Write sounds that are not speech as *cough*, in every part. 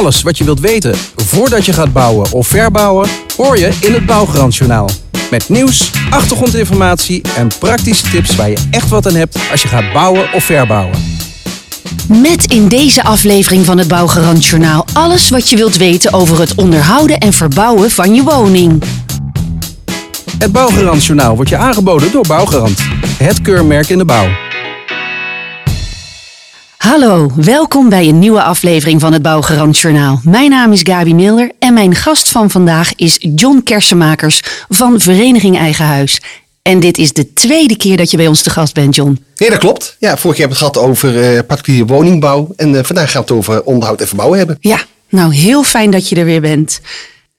Alles wat je wilt weten voordat je gaat bouwen of verbouwen, hoor je in het Bouwgarantjournaal. Met nieuws, achtergrondinformatie en praktische tips waar je echt wat aan hebt als je gaat bouwen of verbouwen. Met in deze aflevering van het Bouwgarantjournaal alles wat je wilt weten over het onderhouden en verbouwen van je woning. Het Bouwgarantjournaal wordt je aangeboden door Bouwgarant. Het keurmerk in de bouw. Hallo, welkom bij een nieuwe aflevering van het Bouwgarantjournaal. Mijn naam is Gabi Milder en mijn gast van vandaag is John Kersenmakers van Vereniging Eigen Huis. En dit is de tweede keer dat je bij ons te gast bent, John. Nee, dat klopt. Ja, vorig jaar hebben we het gehad over eh, particuliere woningbouw. En eh, vandaag gaan we het over onderhoud en verbouwen hebben. Ja, nou heel fijn dat je er weer bent.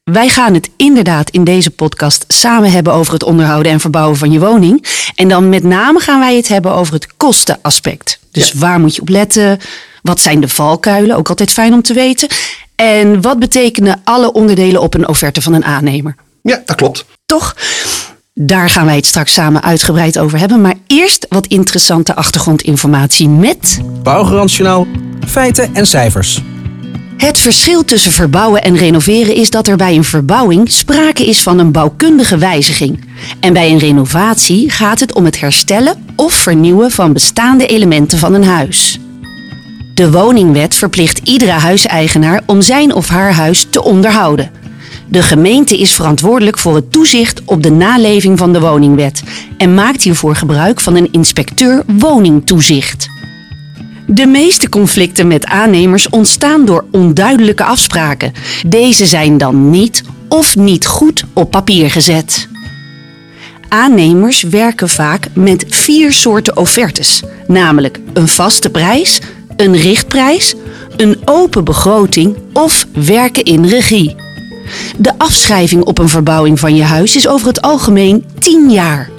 Wij gaan het inderdaad in deze podcast samen hebben over het onderhouden en verbouwen van je woning. En dan met name gaan wij het hebben over het kostenaspect. Dus Ja. waar moet je op letten? Wat zijn de valkuilen? Ook altijd fijn om te weten. En wat betekenen alle onderdelen op een offerte van een aannemer? Ja, dat klopt. Toch? Daar gaan wij het straks samen uitgebreid over hebben. Maar eerst wat interessante achtergrondinformatie met Bouwgarantjournaal, feiten en cijfers. Het verschil tussen verbouwen en renoveren is dat er bij een verbouwing sprake is van een bouwkundige wijziging. En bij een renovatie gaat het om het herstellen of vernieuwen van bestaande elementen van een huis. De woningwet verplicht iedere huiseigenaar om zijn of haar huis te onderhouden. De gemeente is verantwoordelijk voor het toezicht op de naleving van de woningwet en maakt hiervoor gebruik van een inspecteur woningtoezicht. De meeste conflicten met aannemers ontstaan door onduidelijke afspraken. Deze zijn dan niet of niet goed op papier gezet. Aannemers werken vaak met vier soorten offertes, namelijk een vaste prijs, een richtprijs, een open begroting of werken in regie. De afschrijving op een verbouwing van je huis is over het algemeen 10 jaar.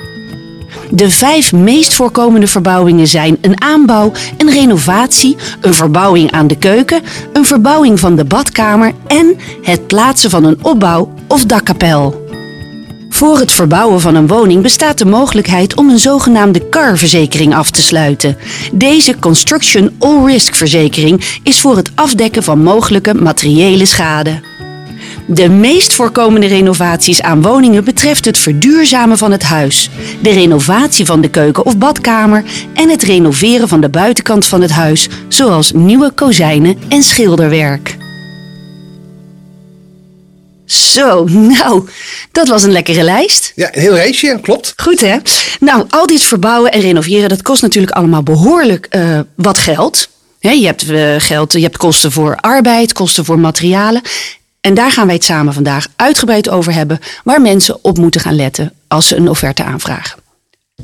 De vijf meest voorkomende verbouwingen zijn een aanbouw, een renovatie, een verbouwing aan de keuken, een verbouwing van de badkamer en het plaatsen van een opbouw of dakkapel. Voor het verbouwen van een woning bestaat de mogelijkheid om een zogenaamde CAR-verzekering af te sluiten. Deze Construction All Risk verzekering is voor het afdekken van mogelijke materiële schade. De meest voorkomende renovaties aan woningen betreft het verduurzamen van het huis, de renovatie van de keuken of badkamer en het renoveren van de buitenkant van het huis, zoals nieuwe kozijnen en schilderwerk. Zo, nou, dat was een lekkere lijst. Ja, een heel reisje, klopt. Goed hè? Nou, al dit verbouwen en renoveren, dat kost natuurlijk allemaal behoorlijk eh, wat geld. Je hebt eh, geld, je hebt kosten voor arbeid, kosten voor materialen. En daar gaan wij het samen vandaag uitgebreid over hebben, waar mensen op moeten gaan letten als ze een offerte aanvragen.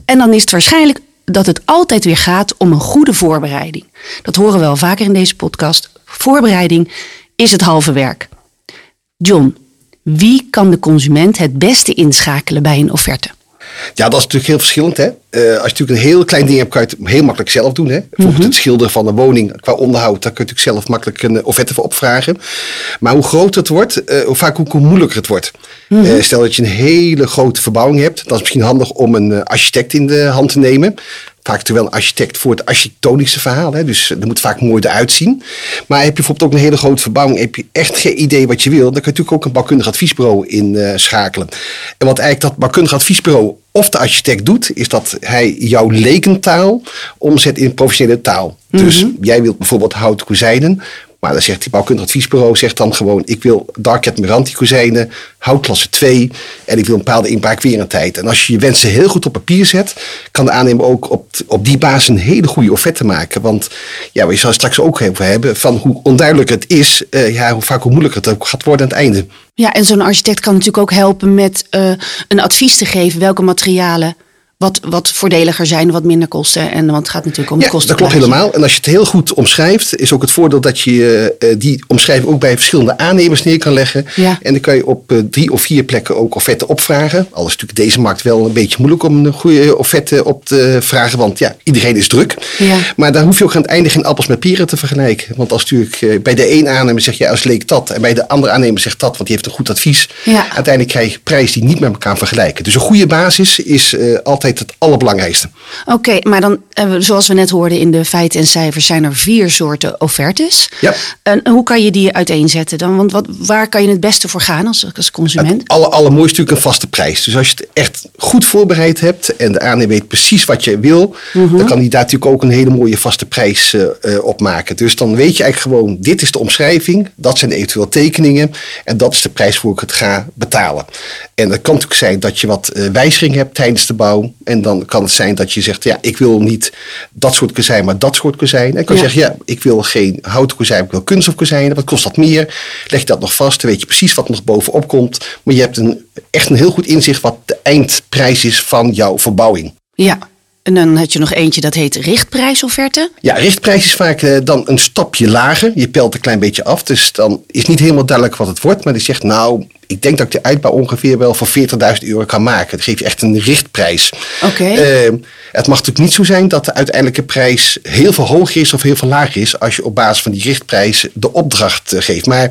En dan is het waarschijnlijk dat het altijd weer gaat om een goede voorbereiding. Dat horen we wel vaker in deze podcast. Voorbereiding is het halve werk. John, wie kan de consument het beste inschakelen bij een offerte? Ja, dat is natuurlijk heel verschillend. Hè? Eh, als je natuurlijk een heel klein ding hebt, kan je het heel makkelijk zelf doen. Hè? Bijvoorbeeld het schilderen van een woning qua onderhoud, daar kun je natuurlijk zelf makkelijk een eh, offerte voor opvragen. Maar hoe groter het wordt, eh, hoe vaak hoe moeilijker het wordt. Eh, stel dat je een hele grote verbouwing hebt, dan is het misschien handig om een architect in de hand te nemen. Vaak terwijl een architect voor het architectonische verhaal. Hè? Dus er moet vaak mooi eruit zien. Maar heb je bijvoorbeeld ook een hele grote verbouwing. Heb je echt geen idee wat je wil. Dan kun je natuurlijk ook een bouwkundig adviesbureau inschakelen. en wat eigenlijk dat bouwkundig adviesbureau of de architect doet. Is dat hij jouw lekentaal omzet in professionele taal. Dus jij wilt bijvoorbeeld houten kozijnen. Maar dan zegt die bouwkundig adviesbureau zegt dan gewoon... ik wil Darket Meranti kozijnen, houtklasse 2... en ik wil een bepaalde inbraakwerendheid. En als je je wensen heel goed op papier zet... kan de aannemer ook op, op die basis een hele goede offerte maken. Want ja, we zal straks ook hebben... van hoe onduidelijk het is... eh, ja, hoe vaak hoe moeilijker het ook gaat worden aan het einde. Ja, en zo'n architect kan natuurlijk ook helpen met eh, een advies te geven welke materialen wat, wat voordeliger zijn, wat minder kosten. En want het gaat natuurlijk om Ja, de kosten. dat klopt helemaal. En als je het heel goed omschrijft, is ook het voordeel dat je eh, die omschrijving ook bij verschillende aannemers neer kan leggen. Ja. En dan kan je op eh, drie of vier plekken ook offerte opvragen. Al is natuurlijk deze markt wel een beetje moeilijk om een goede offerte op te vragen, want ja, iedereen is druk. Ja. Maar daar hoef je ook aan het einde geen appels met peren te vergelijken. Want als natuurlijk eh, bij de een aannemer zeg je als leek dat, en bij de andere aannemer zegt dat, want die heeft een goed advies. Ja. Uiteindelijk krijg je prijs die niet met elkaar vergelijken. Dus een goede basis is eh, altijd het allerbelangrijkste. Oké, maar dan, eh, zoals we net hoorden in de feiten en cijfers, zijn er vier soorten offertes. Ja. En hoe kan je die uiteenzetten dan? Want wat, waar kan je het beste voor gaan als, als consument? Het alle, allermooiste is natuurlijk een vaste prijs. Dus als je het echt goed voorbereid hebt en de aannemer weet precies wat je wil, Mhm. dan kan hij daar natuurlijk ook een hele mooie vaste prijs eh, eh, op maken. Dus dan weet je eigenlijk gewoon, dit is de omschrijving, dat zijn eventueel tekeningen en dat is de prijs voor ik het ga betalen. En dat kan natuurlijk zijn dat je wat wijziging hebt tijdens de bouw. En dan kan het zijn dat je zegt, ja, ik wil niet dat soort kozijn, maar dat soort kozijn. En ik kan Ja. zeggen, ja, ik wil geen houten kozijn, ik wil kunststof kozijnen. Wat kost dat meer? Leg je dat nog vast, dan weet je precies wat er nog bovenop komt. Maar je hebt een, echt een heel goed inzicht wat de eindprijs is van jouw verbouwing. Ja. En dan had je nog eentje dat heet richtprijsofferte. Ja, richtprijs is vaak eh, dan een stapje lager. Je pelt een klein beetje af, dus dan is niet helemaal duidelijk wat het wordt. Maar die zegt, nou, ik denk dat ik de uitbouw ongeveer wel voor 40.000 euro kan maken. Dan geef je echt een richtprijs. Oké. Eh, het mag natuurlijk niet zo zijn dat de uiteindelijke prijs heel veel hoger is of heel veel lager is. Als je op basis van die richtprijs de opdracht eh, geeft. Maar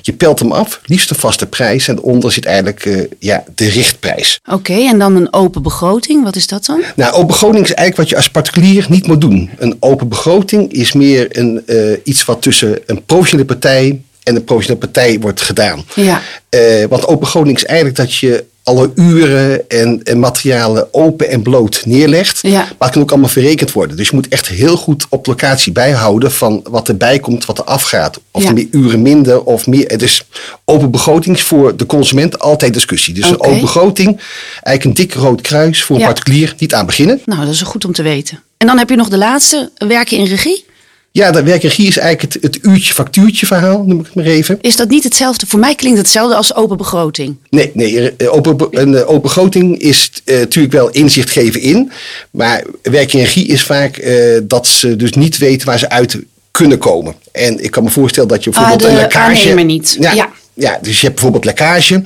je pelt hem af, liefst een vaste prijs. En onder zit eigenlijk eh, ja, de richtprijs. Oké, en dan een open begroting. Wat is dat dan? Nou, open begroting is eigenlijk wat je als particulier niet moet doen. Een open begroting is meer een, eh, iets wat tussen een professionele partij en een professionele partij wordt gedaan. Ja. Eh, want open begroting is eigenlijk dat je alle uren en, en materialen open en bloot neerlegt. Ja. Maar het kan ook allemaal verrekend worden. Dus je moet echt heel goed op locatie bijhouden van wat erbij komt, wat er afgaat. Of Ja. er meer uren minder of meer. Het is open begroting is voor de consument altijd discussie. Dus een open begroting, eigenlijk een dik rood kruis voor een particulier, niet aan beginnen. Nou, dat is goed om te weten. En dan heb je nog de laatste, werken in regie. Ja, dat werkregie is eigenlijk het, het uurtje-factuurtje verhaal, noem ik het maar even. Is dat niet hetzelfde? Voor mij klinkt het hetzelfde als open begroting. Nee, nee eh, open, be- een eh, open begroting is eh, natuurlijk wel inzicht geven in. Maar werkregie is vaak eh, dat ze dus niet weten waar ze uit kunnen komen. En ik kan me voorstellen dat je bijvoorbeeld Ah, de een lekkage... aannemer niet. Ja, Ja. ja. dus je hebt bijvoorbeeld lekkage.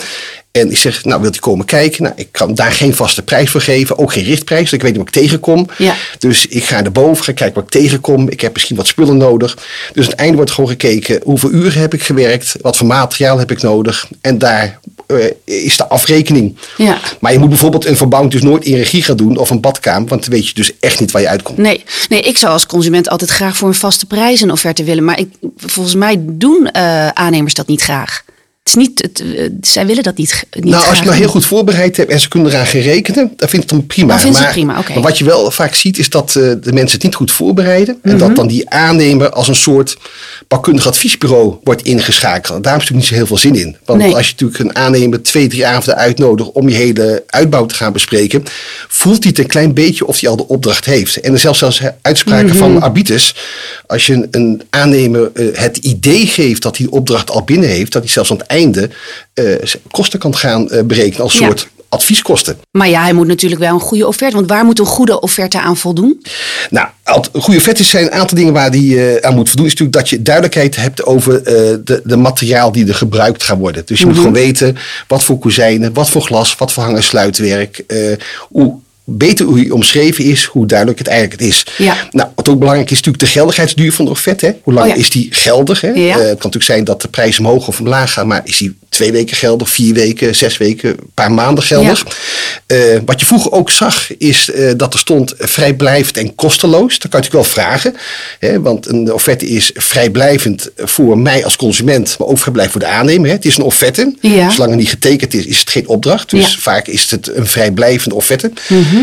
En ik zeg, nou wilt u komen kijken? Nou, ik kan daar geen vaste prijs voor geven. Ook geen richtprijs. Dus ik weet niet wat ik tegenkom. Ja. Dus ik ga naar boven, ga kijken wat ik tegenkom. Ik heb misschien wat spullen nodig. Dus aan het einde wordt gewoon gekeken hoeveel uren heb ik gewerkt. Wat voor materiaal heb ik nodig. En daar eh, is de afrekening. Ja. Maar je moet bijvoorbeeld een verbouwing dus nooit in regie gaan doen. Of een badkamer. Want dan weet je dus echt niet waar je uitkomt. Nee, nee, ik zou als consument altijd graag voor een vaste prijs een offerte willen. Maar ik, volgens mij doen eh, aannemers dat niet graag. Is niet, het, eh, zij willen dat niet, niet Nou, als je maar heel goed voorbereid hebt en ze kunnen eraan gaan rekenen, dan vind ik het dan prima. Dan maar, prima, oké. maar wat je wel vaak ziet, is dat eh, de mensen het niet goed voorbereiden. En Mhm. dat dan die aannemer als een soort bouwkundig adviesbureau wordt ingeschakeld. Daar is natuurlijk niet zo heel veel zin in. Want Nee. als je natuurlijk een aannemer twee, drie avonden uitnodigt om je hele uitbouw te gaan bespreken, voelt hij het een klein beetje of hij al de opdracht heeft. En er zelfs zelfs uitspraken Mhm. van arbiters. Als je een, een aannemer eh, het idee geeft dat hij de opdracht al binnen heeft, dat hij zelfs aan het einde eh, kosten kan gaan eh, berekenen als Ja. soort advieskosten. Maar ja, hij moet natuurlijk wel een goede offerte. Want waar moet een goede offerte aan voldoen? Nou, alt- goede vettes zijn een aantal dingen waar die eh, aan moet voldoen. Is natuurlijk dat je duidelijkheid hebt over de, de materiaal die er gebruikt gaan worden. Dus je moet gewoon weten wat voor kozijnen, wat voor glas, wat voor hang- en sluitwerk. hoe beter hoe je omschreven is, hoe duidelijk het eigenlijk het is. Ja. Nou, wat ook belangrijk is natuurlijk de geldigheidsduur van de offerte. Hè? Hoe lang Oh ja. is die geldig? Hè? Ja. Eh, het kan natuurlijk zijn dat de prijs omhoog of omlaag gaat, maar is die twee weken geldig, vier weken, zes weken, een paar maanden geldig? Eh, wat je vroeger ook zag, is eh, dat er stond vrijblijvend en kosteloos. Dat kan je natuurlijk wel vragen, hè? want een offerte is vrijblijvend voor mij als consument, maar ook vrijblijvend voor de aannemer. Hè? Het is een offerte. Zolang het niet getekend is, is het geen opdracht. Dus. Mhm. vaak is het een vrijblijvende offerte.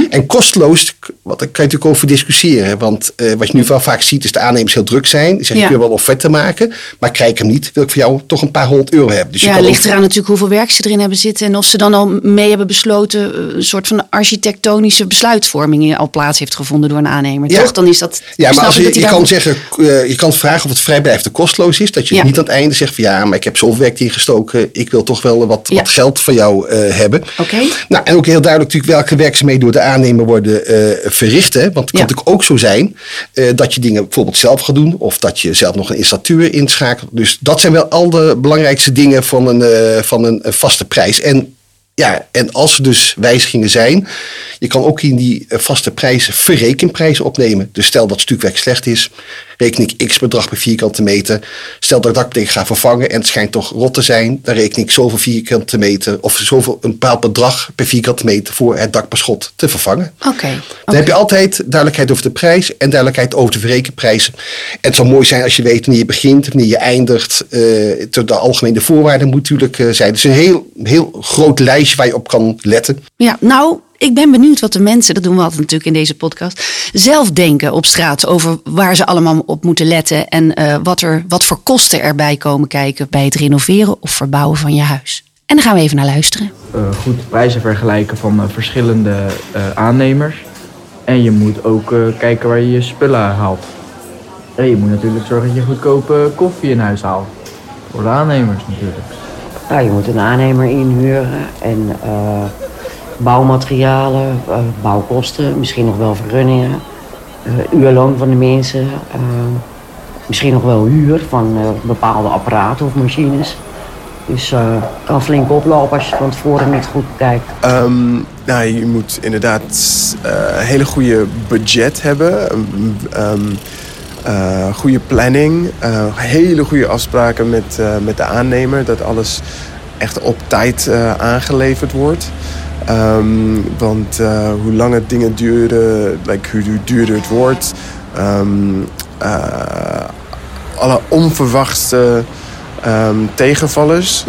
En kosteloos, wat, daar kan je natuurlijk over discussiëren. Want eh, wat je nu wel vaak ziet, is de aannemers heel druk zijn. Die zeggen, Ja. ik wil wel een offerte maken, maar krijg ik hem niet. Wil ik voor jou toch een paar honderd euro hebben. Dus Ja, kan ligt ook- eraan natuurlijk hoeveel werk ze erin hebben zitten. En of ze dan al mee hebben besloten. eh, een soort van architectonische besluitvorming al plaats heeft gevonden door een aannemer. Ja. Toch? Dan is dat. Ja, maar als je, je kan zeggen, eh, je kan vragen of het vrijblijvend kosteloos is. Dat je Ja. niet aan het einde zegt van ja, maar ik heb zoveel werk in gestoken. Ik wil toch wel wat, geld van jou hebben. Oké. Nou, en ook heel duidelijk natuurlijk welke werkzaamheden door de aannemer worden verricht. Hè? Want het kan Ja. natuurlijk ook zo zijn eh, dat je dingen bijvoorbeeld zelf gaat doen. Of dat je zelf nog een installateur inschakelt. Dus dat zijn wel al de belangrijkste dingen van een, eh, van een, een vaste prijs. En ja, en als er dus wijzigingen zijn, je kan ook in die eh, vaste prijs verrekenprijzen opnemen. Dus stel dat stukwerk slecht is, reken ik x bedrag per vierkante meter. Stel dat ik dakbedekking ga vervangen en het schijnt toch rot te zijn, dan reken ik zoveel vierkante meter of zoveel een bepaald bedrag per vierkante meter voor het dakperschot te vervangen. Oké. Dan heb je altijd duidelijkheid over de prijs en duidelijkheid over de verrekenprijzen. En het zou mooi zijn als je weet wanneer je begint, wanneer je eindigt. eh de algemene voorwaarden moet natuurlijk eh, zijn. Dus een heel, heel groot lijstje waar je op kan letten. Ja, nou, ik ben benieuwd wat de mensen, dat doen we altijd natuurlijk in deze podcast, zelf denken op straat over waar ze allemaal op moeten letten en eh, wat, er, wat voor kosten erbij komen kijken bij het renoveren of verbouwen van je huis. En dan gaan we even naar luisteren. eh, goed prijzen vergelijken van eh, verschillende eh, aannemers. En je moet ook eh, kijken waar je je spullen haalt. En je moet natuurlijk zorgen dat je goedkope koffie in huis haalt. Voor de aannemers natuurlijk. Ja, je moet een aannemer inhuren en eh, bouwmaterialen, eh, bouwkosten, misschien nog wel vergunningen, eh, uurloon van de mensen, eh, misschien nog wel huur van bepaalde apparaten of machines. Dus eh kan flink oplopen als je het van tevoren niet goed bekijkt. Ehm, nou, je moet inderdaad een hele goede budget hebben. Ehm, eh, goede planning. hele goede afspraken met, met de aannemer. Dat alles echt op tijd aangeleverd wordt. Ehm, want eh, hoe langer dingen duren, like, hoe duurder het wordt. eh, alle onverwachte ehm, tegenvallers,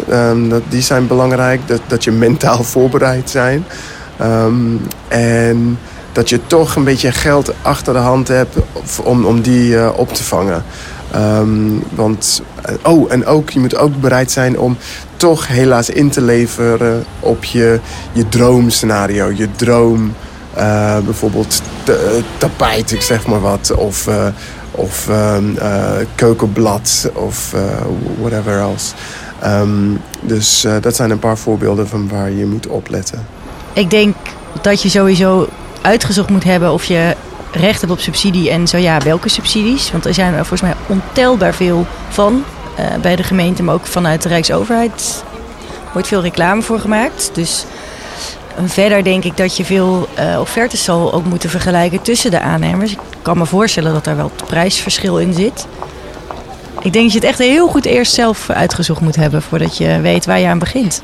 dat, die zijn belangrijk. Dat, dat je mentaal voorbereid zijn. En dat je toch een beetje geld achter de hand hebt om, om die eh, op te vangen. Want, oh, en ook, je moet ook bereid zijn om toch helaas in te leveren op je, je droomscenario. Je droom, eh, bijvoorbeeld eh, tapijt, ik zeg maar wat. Of, eh, of ehm, eh, keukenblad of eh, whatever else. Ehm, dus eh, dat zijn een paar voorbeelden van waar je moet opletten. Ik denk dat je sowieso uitgezocht moet hebben of je recht hebt op subsidie en zo ja, welke subsidies. Want er zijn er volgens mij ontelbaar veel van eh, bij de gemeente, maar ook vanuit de Rijksoverheid wordt veel reclame voor gemaakt. Dus en verder denk ik dat je veel eh, offertes zal ook moeten vergelijken tussen de aannemers. Ik kan me voorstellen dat daar wel het prijsverschil in zit. Ik denk dat je het echt heel goed eerst zelf uitgezocht moet hebben voordat je weet waar je aan begint.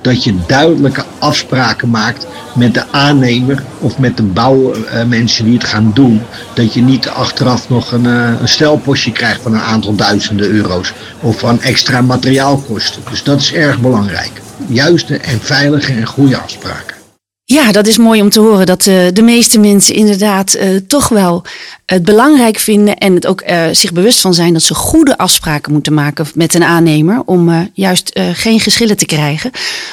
Dat je duidelijke afspraken maakt met de aannemer of met de bouwmensen die het gaan doen. Dat je niet achteraf nog een, eh, een stelpostje krijgt van een aantal duizenden euro's of van extra materiaalkosten. Dus dat is erg belangrijk. Juiste en veilige en goede afspraken. Ja, dat is mooi om te horen dat eh, de meeste mensen inderdaad eh, toch wel het belangrijk vinden en het ook eh, zich bewust van zijn dat ze goede afspraken moeten maken met een aannemer om juist geen geschillen te krijgen.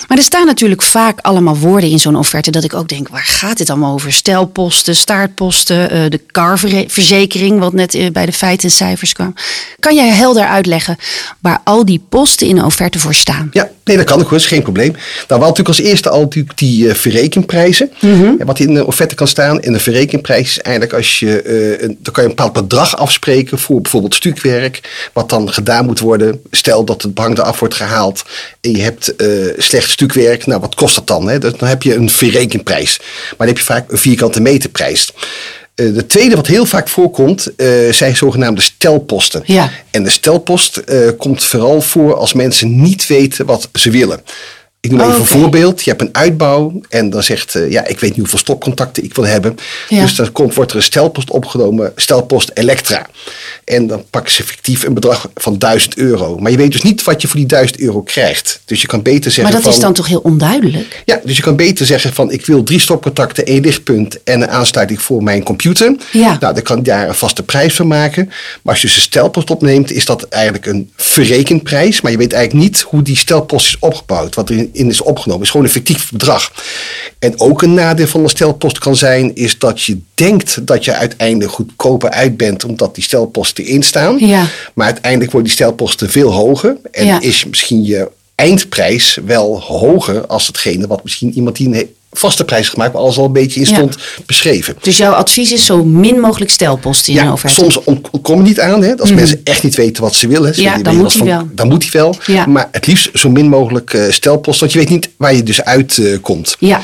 Maar er staan natuurlijk vaak allemaal woorden in zo'n offerte dat ik ook denk, waar gaat dit allemaal over? Stelposten, staartposten, de carverzekering, wat net bij de feiten en cijfers kwam. Kan jij helder uitleggen waar al die posten in een offerte voor staan? Ja, nee, dat kan ook, is geen probleem. Nou, we hadden natuurlijk als eerste al natuurlijk die eh, verrekenprijzen. En wat in de offerte kan staan. En de verrekenprijs is eigenlijk als je, eh, een, dan kan je een bepaald bedrag afspreken voor bijvoorbeeld stukwerk. Wat dan gedaan moet worden. Stel dat het behang eraf wordt gehaald en je hebt eh, slecht stukwerk. Nou, wat kost dat dan? Hè? Dus Dan heb je een verrekenprijs. Maar dan heb je vaak een vierkante meterprijs. Eh, de tweede wat heel vaak voorkomt, eh, zijn zogenaamde stelposten. Ja. En de stelpost eh, komt vooral voor als mensen niet weten wat ze willen. Ik noem even een voorbeeld. Je hebt een uitbouw en dan zegt, eh, ja, ik weet niet hoeveel stopcontacten ik wil hebben. Ja. Dus dan komt, wordt er een stelpost opgenomen, stelpost Elektra. En dan pakken ze fictief een bedrag van 1000 euro. Maar je weet dus niet wat je voor die 1000 euro krijgt. Dus je kan beter zeggen Maar dat van... is dan toch heel onduidelijk? Ja, dus je kan beter zeggen van ik wil drie stopcontacten, één lichtpunt en een aansluiting voor mijn computer. Ja. Nou, dan kan ik daar een vaste prijs van maken. Maar als je dus een stelpost opneemt, is dat eigenlijk een verrekenprijs. Maar je weet eigenlijk niet hoe die stelpost is opgebouwd. Wat erin is opgenomen. Is gewoon een fictief bedrag. En ook een nadeel van een stelpost kan zijn, is dat je denkt dat je uiteindelijk goedkoper uit bent, omdat die stelposten erin staan. Ja. Maar uiteindelijk worden die stelposten veel hoger. En Ja. is misschien je eindprijs wel hoger als hetgene wat misschien iemand die een vaste prijs gemaakt, maar alles al een beetje in Ja. stond beschreven. Dus jouw advies is zo min mogelijk stelposten in een Ja, soms ontkom je niet aan. Hè? Als mensen echt niet weten wat ze willen. ze Ja, dan moet van- wel. Dan moet hij wel. Ja. Maar het liefst zo min mogelijk eh, stelpost. Want je weet niet waar je dus uitkomt. Ja.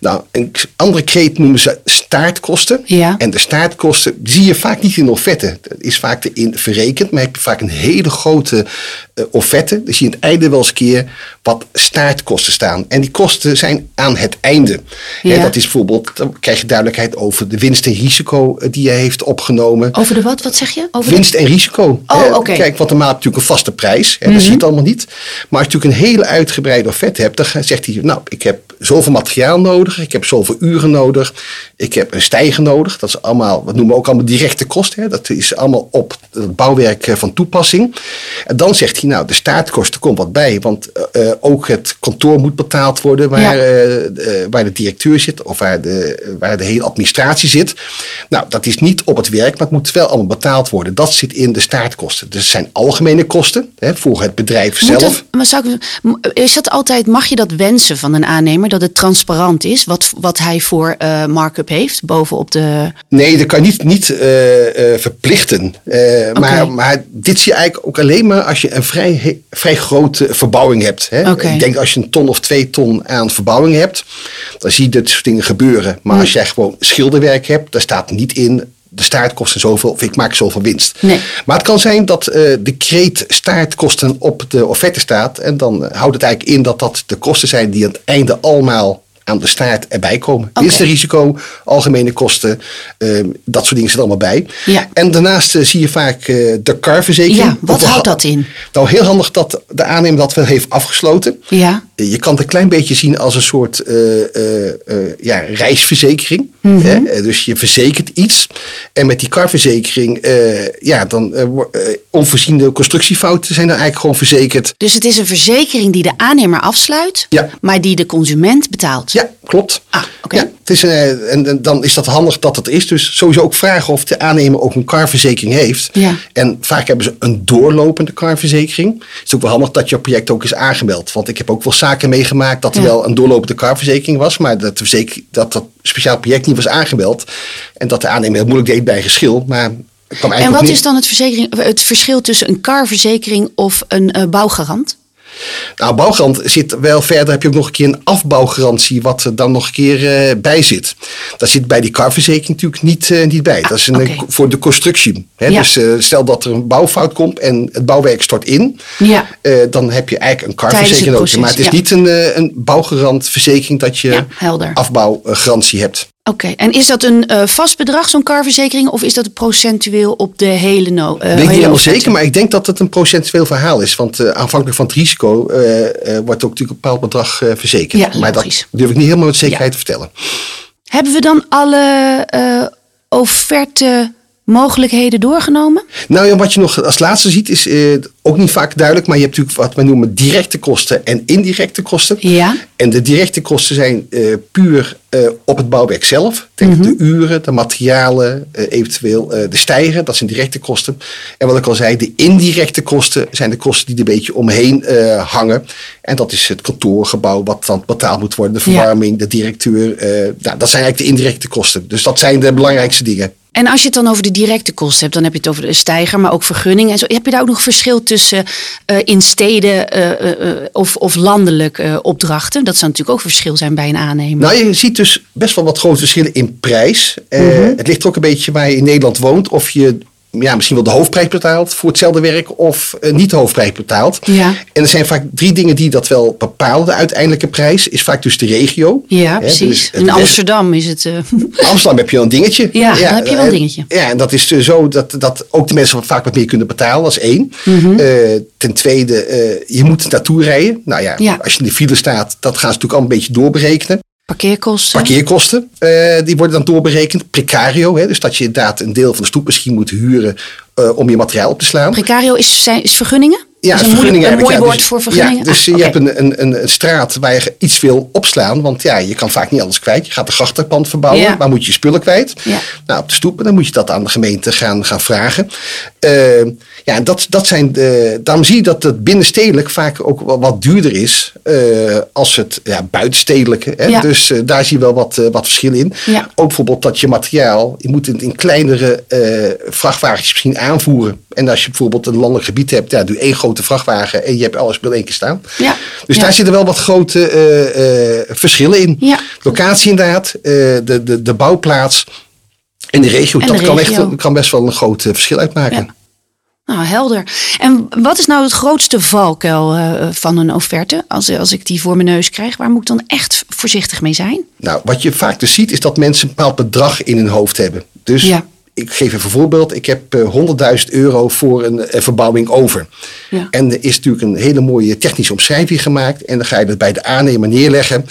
Nou, een andere kreet noemen ze staartkosten. Ja. En de staartkosten zie je vaak niet in de offerte. Dat is vaak erin verrekend, maar heb je vaak een hele grote eh, offerte. Dan zie je aan het einde wel eens een keer wat staartkosten staan. En die kosten zijn aan het einde. Ja. Dat is bijvoorbeeld, dan krijg je duidelijkheid over de winst en risico eh, die je heeft opgenomen. Over de wat? Wat zeg je? Over de- Winst en risico. Oh, oké. Kijk, want heb je natuurlijk een vaste prijs. Hè, Dat zie je het allemaal niet. Maar als je natuurlijk een hele uitgebreide offerte hebt, dan zegt hij, nou, ik heb zoveel materiaal nodig, ik heb zoveel uren nodig, ik heb een stijger nodig. Dat is allemaal, wat noemen we ook allemaal directe kosten. Hè. Dat is allemaal op het bouwwerk eh, van toepassing. En dan zegt hij, nou, de staartkosten komt wat bij, want eh, ook het kantoor moet betaald worden waar, Ja. Waar de directeur zit of waar de, waar de hele administratie zit. Nou, dat is niet op het werk, maar het moet wel allemaal betaald worden. Dat zit in de staartkosten. Dus het zijn algemene kosten hè, voor het bedrijf Moet zelf. maar zou ik, is dat altijd, mag je dat wensen van een aannemer? Dat het transparant is wat, wat hij voor eh markup heeft bovenop de. Nee, dat kan je niet, niet eh, eh, verplichten. Maar, maar dit zie je eigenlijk ook alleen maar als je een vrij, he- vrij grote verbouwing hebt. Hè? Ik denk als je een ton of twee ton aan verbouwing hebt, dan zie je dit soort dingen gebeuren. Maar als jij gewoon schilderwerk hebt, daar staat niet in. De staartkosten zoveel, of ik maak zoveel winst. Nee. Maar het kan zijn dat eh, de kreet staartkosten op de offerte staat. En dan eh, houdt het eigenlijk in dat dat de kosten zijn die aan het einde allemaal aan de staart erbij komen. Oké. Winstenrisico, algemene kosten, eh, dat soort dingen zitten allemaal bij. Ja. En daarnaast eh, zie je vaak de carverzekering. Ja, wat houdt dat in? Nou, heel handig dat de aannemer dat wel heeft afgesloten. Ja. Je kan het een klein beetje zien als een soort eh, eh, eh, ja, reisverzekering. Mhm. hè? Dus je verzekert iets. En met die carverzekering, ja, dan onvoorziene constructiefouten zijn dan eigenlijk gewoon verzekerd. Dus het is een verzekering die de aannemer afsluit, Ja. maar die de consument betaalt. Ja, klopt. Ah, oké. Ja, het is, eh, en, en dan is dat handig dat het is. Dus sowieso ook vragen of de aannemer ook een carverzekering heeft. Ja. En vaak hebben ze een doorlopende carverzekering. Het is ook wel handig dat je project ook is aangemeld. Want ik heb ook wel zaken meegemaakt dat er Ja. wel een doorlopende carverzekering was. Maar dat, verzeker- dat dat speciaal project niet was aangemeld. En dat de aannemer heel moeilijk deed bij een geschil. Maar het En wat is dan het, verzekering, het verschil tussen een carverzekering of een eh, bouwgarant? Nou, bouwgarant zit wel verder. Heb je ook nog een keer een afbouwgarantie, wat er dan nog een keer eh, bij zit. Dat zit bij die carverzekering natuurlijk niet, eh, niet bij. dat is een, eh, voor de constructie. Hè? Ja. Dus stel dat er een bouwfout komt en het bouwwerk stort in. Ja. dan heb je eigenlijk een carverzekering nodig. Maar het is ja. niet een, een bouwgarantverzekering dat je afbouwgarantie hebt. Oké, en is dat een eh, vast bedrag, zo'n carverzekering, of is dat procentueel op de hele no eh, Ik weet niet helemaal zeker, maar ik denk dat het een procentueel verhaal is. Want eh, aanvankelijk van het risico wordt ook natuurlijk een bepaald bedrag verzekerd. Ja, maar dat logisch. durf ik niet helemaal met zekerheid te vertellen. Hebben we dan alle eh offerte mogelijkheden doorgenomen? Nou ja, wat je nog als laatste ziet is eh, ook niet vaak duidelijk, maar je hebt natuurlijk wat we noemen directe kosten en indirecte kosten. Ja. En de directe kosten zijn eh, puur eh, op het bouwwerk zelf. Denk Mhm. de uren, de materialen, eventueel de stijgen, dat zijn directe kosten. En wat ik al zei, de indirecte kosten zijn de kosten die er een beetje omheen hangen. En dat is het kantoorgebouw wat dan betaald moet worden, de Ja. verwarming, de directeur. nou, dat zijn eigenlijk de indirecte kosten. Dus dat zijn de belangrijkste dingen. En als je het dan over de directe kosten hebt, dan heb je het over de stijger, maar ook vergunningen en zo. Heb je daar ook nog verschil tussen eh, in steden eh, eh, of, of landelijk opdrachten? Dat zou natuurlijk ook verschil zijn bij een aannemer. Nou, je ziet dus best wel wat grote verschillen in prijs. Mhm. Het ligt er ook een beetje waar je in Nederland woont. Of je ja, misschien wel de hoofdprijs betaalt voor hetzelfde werk of eh, niet de hoofdprijs betaalt. Ja. En er zijn vaak drie dingen die dat wel bepalen. De uiteindelijke prijs is vaak dus de regio. ja, Hè, precies. dus in Amsterdam is het. eh, *laughs* Amsterdam heb je wel een dingetje. Ja, dan heb je wel een en- dingetje. Ja, en dat is dus zo dat, dat ook de mensen vaak wat meer kunnen betalen. Dat is één. Mhm. Eh, ten tweede, je moet naartoe rijden. Nou ja, Ja. als je in de file staat, dat gaan ze natuurlijk al een beetje doorberekenen. Parkeerkosten. Parkeerkosten, eh, die worden dan doorberekend. Precario, hè, dus dat je inderdaad een deel van de stoep misschien moet huren eh, om je materiaal op te slaan. Precario is, zijn, is vergunningen? Ja, is een, vergunningen moeilijk- een mooi ja. woord Dus- voor vergunningen. Ja, dus Ah, je hebt een, een, een, straat waar je iets wil opslaan. Want ja, je kan vaak niet alles kwijt. Je gaat een grachtenpand verbouwen. Ja. Waar moet je je spullen kwijt? Ja. Nou, op de stoepen. Dan moet je dat aan de gemeente gaan, gaan vragen. Eh, ja, dat, dat zijn de, daarom zie je dat het binnenstedelijk vaak ook wel wat duurder is. eh, als het ja, buitenstedelijke. Hè? Ja. Dus eh, daar zie je wel wat, eh, wat verschil in. Ja. Ook bijvoorbeeld dat je materiaal, je moet het in kleinere vrachtwagentjes misschien aanvoeren. En als je bijvoorbeeld een landelijk gebied hebt, ja, doe één grote vrachtwagen en je hebt alles in één keer staan. Ja. Dus Ja. daar zitten wel wat grote eh, eh, verschillen in. Ja. Locatie inderdaad, eh, de, de, de bouwplaats en de regio. En dat de kan, regio. echt, kan best wel een groot verschil uitmaken. Ja. Nou, helder. En wat is nou het grootste valkuil van een offerte? Als, als ik die voor mijn neus krijg, waar moet ik dan echt voorzichtig mee zijn? Nou, wat je vaak dus ziet is dat mensen een bepaald bedrag in hun hoofd hebben. Dus Ja. Ik geef even een voorbeeld. Ik heb eh, 100.000 euro voor een eh, verbouwing over. Ja. En er is natuurlijk een hele mooie technische omschrijving gemaakt. En dan ga je dat bij de aannemer neerleggen.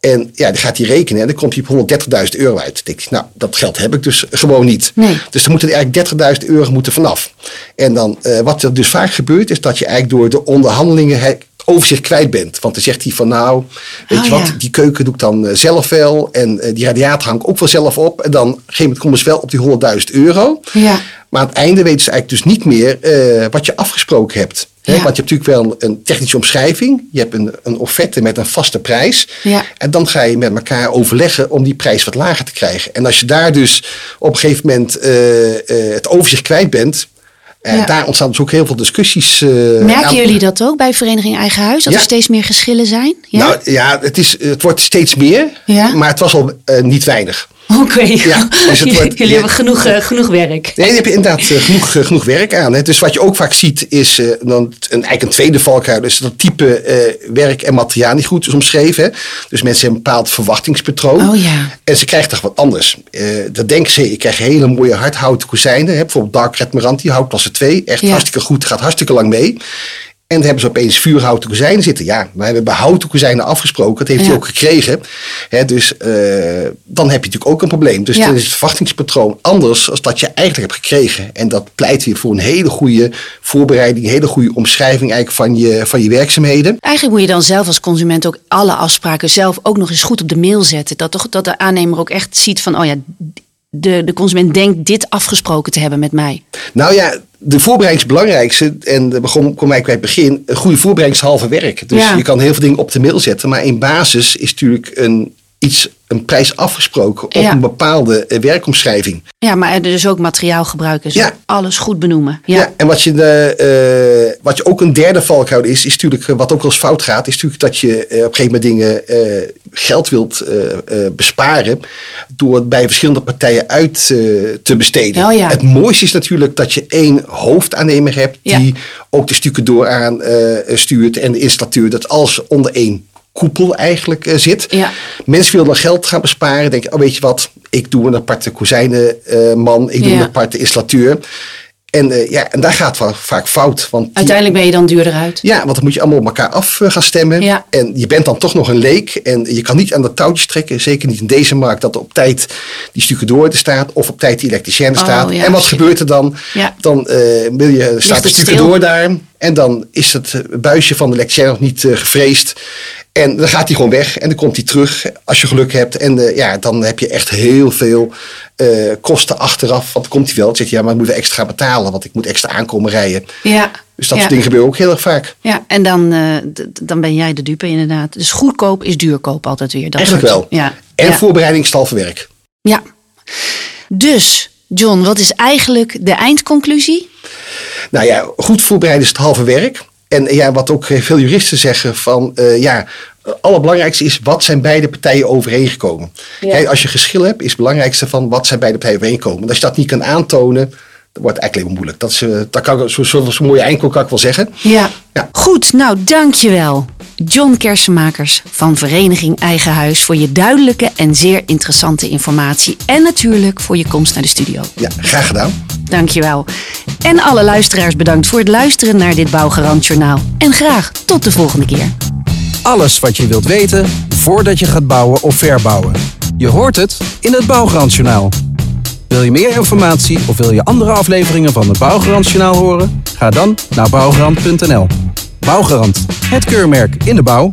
En ja, dan gaat hij rekenen en dan komt hij op 130.000 euro uit. Dan denk ik, nou, dat geld heb ik dus gewoon niet. Nee. Dus er moeten er eigenlijk 30.000 euro moeten vanaf. En dan, eh, wat er dus vaak gebeurt, is dat je eigenlijk door de onderhandelingen overzicht kwijt bent. Want dan zegt hij van nou, weet Oh, je wat, ja. die keuken doe ik dan eh, zelf wel. En eh, die radiator hang ik ook wel zelf op. En dan op een gegeven moment komen ze wel op die 100.000 euro. Ja. Maar aan het einde weten ze eigenlijk dus niet meer eh, wat je afgesproken hebt. Hè, Ja. Want je hebt natuurlijk wel een, technische omschrijving. Je hebt een, een offerte met een vaste prijs. Ja. En dan ga je met elkaar overleggen om die prijs wat lager te krijgen. En als je daar dus op een gegeven moment het overzicht kwijt bent. Ja. Daar ontstaan dus ook heel veel discussies. eh, Merken aan- jullie dat ook bij Vereniging Eigen Huis? Dat Ja. er steeds meer geschillen zijn? Ja? Nou ja, het, is, het wordt steeds meer. Ja. Maar het was al eh, niet weinig. *laughs* Oké. Ja, dus wordt- jullie ja. hebben genoeg, eh, genoeg werk. Nee, daar heb je inderdaad eh, genoeg, eh, genoeg werk aan. Hè. Dus wat je ook vaak ziet is dan een, eigenlijk een tweede valkuil. Dus dat type werk en materiaal niet goed is omschreven. hè. Dus mensen hebben een bepaald verwachtingspatroon. Oh ja. En ze krijgen toch wat anders. Dan denken ze, ik krijg hele mooie hardhouten kozijnen. Hè. Bijvoorbeeld Dark Red Meranti, houtklasse 2. Echt hartstikke goed, gaat hartstikke lang mee. En dan hebben ze opeens vuurhouten kozijnen zitten. Ja, wij hebben houten kozijnen afgesproken. Dat heeft Ja. hij ook gekregen. Hè, dus eh, dan heb je natuurlijk ook een probleem. Dus Ja. dan is het verwachtingspatroon anders als dat je eigenlijk hebt gekregen. En dat pleit weer voor een hele goede voorbereiding, een hele goede omschrijving eigenlijk van je, van je werkzaamheden. Eigenlijk moet je dan zelf als consument ook alle afspraken zelf ook nog eens goed op de mail zetten. Dat, toch, dat de aannemer ook echt ziet van, oh ja, de, de consument denkt dit afgesproken te hebben met mij. Nou ja, de voorbereiding is het belangrijkste. En we begon- kom eigenlijk bij het begin. Een goede voorbereiding is halve werk. Dus Ja. je kan heel veel dingen op de mail zetten. Maar in basis is natuurlijk een, iets, een prijs afgesproken op Ja. een bepaalde eh, werkomschrijving. Ja, maar er dus ook materiaal gebruiken. Dus Ja. alles goed benoemen. Ja. Ja. en wat je, de, eh, wat je ook een derde valkuil is, is natuurlijk, eh, wat ook eens fout gaat, is natuurlijk dat je eh, op een gegeven moment dingen eh, geld wilt eh, eh, besparen door het bij verschillende partijen uit eh, te besteden. Oh ja. Het mooiste is natuurlijk dat je één hoofdaannemer hebt die ook de stukken door aan eh, stuurt en de installateur, dat alles onder één koepel eigenlijk eh, zit. Ja. Mensen willen dan geld gaan besparen. Denken, oh weet je wat, ik doe een aparte kozijnenman, ik doe Ja. een aparte installateur. En, eh, ja, en daar gaat het vaak fout. Want die- Uiteindelijk ben je dan duurder uit. ja, want dan moet je allemaal op elkaar af eh, gaan stemmen. Ja. En je bent dan toch nog een leek. En je kan niet aan de touwtjes trekken. Zeker niet in deze markt. Dat er op tijd die stucadoor er staat. Of op tijd die elektricien Oh, staat. ja, en wat shit. gebeurt er dan? Ja. Dan eh, wil je, staat de stucadoor daar. En dan is het eh, buisje van de elektricien nog niet eh, gevreesd. En dan gaat hij gewoon weg. En dan komt hij terug als je geluk hebt. En eh, ja, dan heb je echt heel veel kosten achteraf. Want komt hij wel. Dan zegt hij, ja, maar ik moet weer extra betalen. Want ik moet extra aankomen rijden. Ja. Dus dat ja. soort dingen gebeuren ook heel erg vaak. Ja, en dan, dan ben jij de dupe inderdaad. Dus goedkoop is duurkoop altijd weer. Dat Eigenlijk soort- wel. Ja. En ja. voorbereiding is halve werk. ja. Dus, John, wat is eigenlijk de eindconclusie? Nou ja, goed voorbereiden is het halve werk. En eh, ja, wat ook eh, veel juristen zeggen van eh, ja, het allerbelangrijkste is wat zijn beide partijen overeengekomen. Kijk, als je geschil hebt, is het belangrijkste van wat zijn beide partijen overeengekomen. Als je dat niet kan aantonen, dan wordt het eigenlijk alleen maar moeilijk. Dat, is, eh, dat kan ik, zo'n zo, zo mooie ik wel zeggen. Ja. Ja. Goed, nou dankjewel. John Kersenmakers van Vereniging Eigen Huis voor je duidelijke en zeer interessante informatie. En natuurlijk voor je komst naar de studio. Ja, graag gedaan. Dankjewel. En alle luisteraars bedankt voor het luisteren naar dit Bouwgarant Journaal. En graag tot de volgende keer. Alles wat je wilt weten voordat je gaat bouwen of verbouwen. Je hoort het in het Bouwgarantjournaal. Wil je meer informatie of wil je andere afleveringen van het Bouwgarantjournaal horen? Ga dan naar bouwgarant.nl. Bouwgarant, het keurmerk in de bouw.